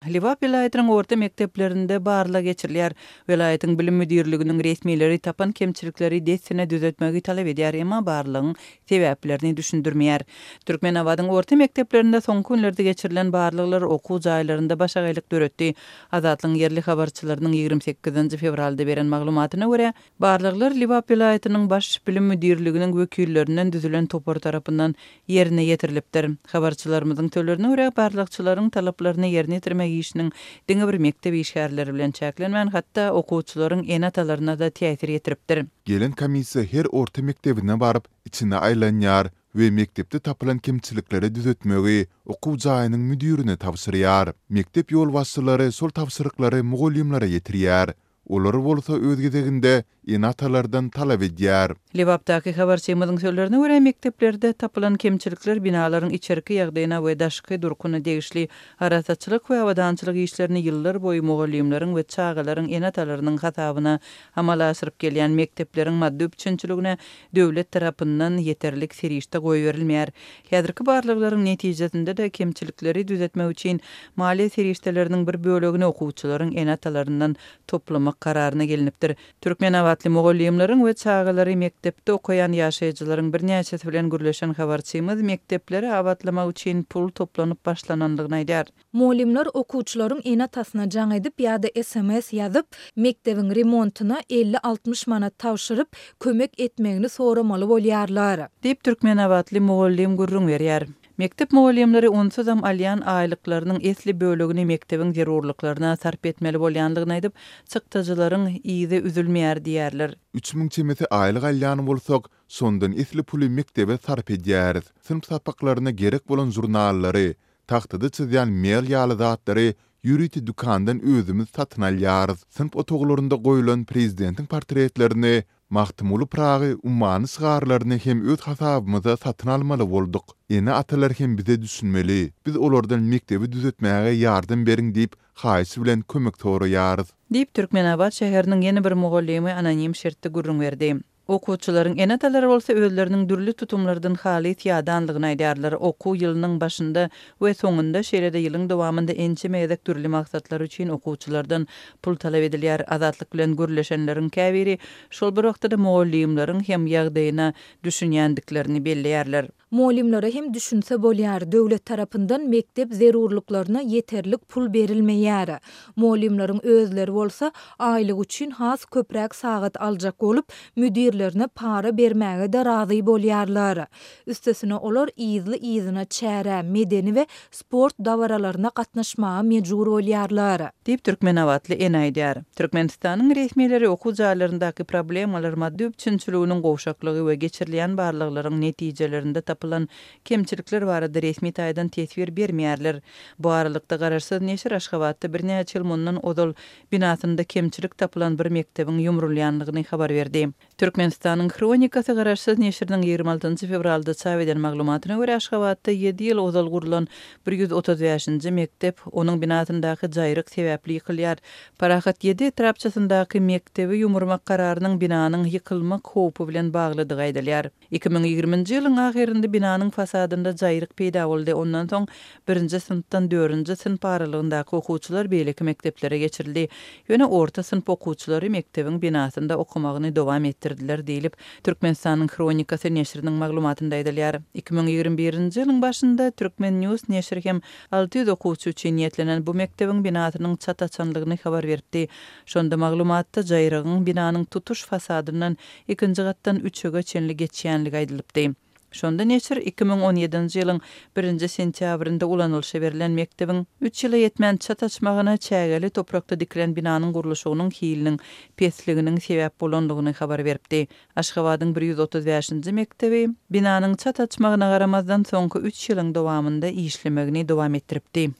Lebap welaýatynyň orta mekdeplerinde barlag geçirilýär. Welaýatyň bilim müdirliginiň resmileri tapan kemçilikleri dessine düzetmegi talap edýär, emma barlagyň sebäplerini düşündirmeýär. Türkmenabadyň orta mekdeplerinde soňky günlerde geçirilen barlaglar okuw jaýlarynda başagaýlyk döretdi. Azatlygyň ýerli habarçylarynyň ýigrimi sekizinji fewralda beren maglumatyna görä, Barlaglar Lebap welaýatynyň Baş bilim müdirliginiň wekillerinden düzülen topar tarapyndan ýerine ýetirilipdir. Habarçylarymyzyň sölerine görä, barlagçylaryň talaplaryny ýerine ýetirmek işiniň diňe bir mekdep işgärleri bilen çäklenmän, hatda okuwçylaryň ene-atalaryna-da täsir ýetiripdir. Gelen komissiýa her orta mekdebine baryp, içini aýlanýar we mekdepde tapylan kemçilikleri düzetmegi okuw jaýynyň müdirine tabşyrýar. Mekdep ýolbaşçylary şol tabşyryklary mugallymlara ýetirýär. Olar bolsa öz gezeginde ene-atalardan talap edýär. Lebapdaky habarçymyzyň sözlerine görä, mekdeplerde tapylan kemçilikler binalaryň içerki ýagdaýyna we daşky durkuna degişli arassaçylyk we abadançylyk işlerini ýyllar boýy mugallymlaryň we çagalaryň ene-atalarynyň hasabyna amala aşyryp gelýän mekdepleriň maddy üpjünçiligine döwlet tarapyndan ýeterlik serişde goýberilmeýär. Häzirki barlaglaryň netijesinde-de kemçilikleri düzetmek üçin maliýe serişdeleriniň bir bölegini okuwçylaryň ene-atalaryndan toplamak kararyna gelinipdir. Türkmenabatly mugallymlaryň we çagalary mekdepde okaýan ýaşaýjylaryň birnäçesi bilen gürleşen habarçymyz mekdepleri abatlamak üçin pul toplanyp başlanandygyny aýdýar. Mugallymlar okuwçylaryň ene-atasyna jaň edip ýa-da sms ýazyp, mekdebiň remontyna elli-altmyş manat tabşyryp, kömek etmegini soramaly bolýarlar. Diýip, türkmenabatly mugallym gürrüň berýär. Mekdep mugallymlary onsuzam alýan aýlyklarynyň esli bölegini mekdebiň zerurlyklaryna sarp etmeli bolýandygyny aýdyp, çykdajylaryň yzy üzülmeýär diýýärler. Üç müň çemesi aýlyk alýan bolsak, şondan esli puly mekdebe sarp edýäris. Synp sapaklaryna gerek bolan žurnallary, Tagtada çyzýan mel ýaly zatlary ýörite dükandan özümiz satyn alýarys. Synp otaglarynda goýlan prezidentiň portretlerini, Magtymguly Pyragy ummany şygarlaryny hem öz hasabymyza satyn almaly bolduk. Ene-atalar hem bize düşünmeli. Biz olardan mekdebi düzetmäge ýardam beriň diýip, haýyş bilen kömek soraýarys. Diýip, Türkmenabat şäheriniň ýene bir mugallymy anonim şertde gürrüň berdi. Okuwçylaryň ene-atalary bolsa özleriniň dürli tutumlardan halys ýadandygyny aýdýarlar. Okuw ýylynyň başynda we soňunda, şeýle-de ýylyň dowamynda ençeme gezek dürli maksatlar üçin okuwçylardan pul talap edilýär. Azatlyk bilen gürleşenleriň käbiri şol bir wagtda-da mugallymlaryň hem ýagdaýyna düşünýändiklerini belleýärler. Mugallymlara hem düşünse bolýar, döwlet tarapyndan mekdep zerurlyklaryna ýeterlik pul berilmeýär. Mugallymlaryň özleri bolsa, aýlyk üçin has köpräk sagat aljak bolup, müdirlerine para bermäge-de razy bolýarlar. Üstesine olar yzly-yzyna çärä, medeni we sport dabaralaryna gatnaşmaga mejbur bolýarlar. Diýip, türkmenabatly ene aýdýar. Türkmenistanyň resmileri okuw jaýlaryndaky problemalar maddy üpjünçiliginiň gowşaklygy we geçirilýän barlaglaryň netijelerinde tapylan kemçilikler barada resmi taýdan teswir bermeýärler. Bu aralykda, garaşsyz neşir Aşgabatda birnäçe ýyl mundan ozal binasynda kemçilik tapylan bir mekdebiň ýumrulýandygyny habar berdi. Türkmenistanyň hronikasy garaşsyz neşiriniň ýigrimi altynjy fewralda çap eden maglumatyna görä, Aşgabatda ýedi ýyl ozal gurlan bir ýüz otuz bäşinji mekdep, onuň binasyndaky jaýryk sebäpli ýykylýar. Parahat ýedi etrapçasyndaky mekdebi ýumurmak kararynyň binanyň ýykylmak howpy bilen baglydygy aýdylýar. Iki müň ýigriminji ýylyň ahyrynda binanyň fasadynda jaýryk peýda boldy, ondan soň birinji synpdan dördünji synp aralygyndaky okuwçylar beýleki mekdeplere geçirildi, ýöne orta synp okuwçylary mekdebiň binasynda okamagyny dowam etdirdiler, diýlip, Türkmenistanyň Hronikasy neşiriniň maglumatynda aýdylýar. Iki müň ýigrimi birinji ýylyň başynda Turkmen. News neşiri hem alty ýüz okuwçy üçin niýetlenen bu mekdebiň binasynyň çat açanlygyny habar beripdi. Şonda maglumatda jaýrygyň binanyň tutuş fasadyndan ikinji gatdan üçege çenli geçýänligi aýdylypdy. Şonda neşir iki müň on ýedinji ýylyň birinji sentýabrynda ulanylyşa berlen mekdebiň üç ýyla ýetmän çat açmagyna çägeli toprakda dikilen binanyň gurluşygynyň hiliniň pesliginiň sebäp bolandygyny habar beripdi. Aşgabadyň bir ýüz otuz bäşinji mekdebi binanyň çat açmagyna garamazdan soňky üç ýylyň dowamynda işlemegini dowam etdiripdi.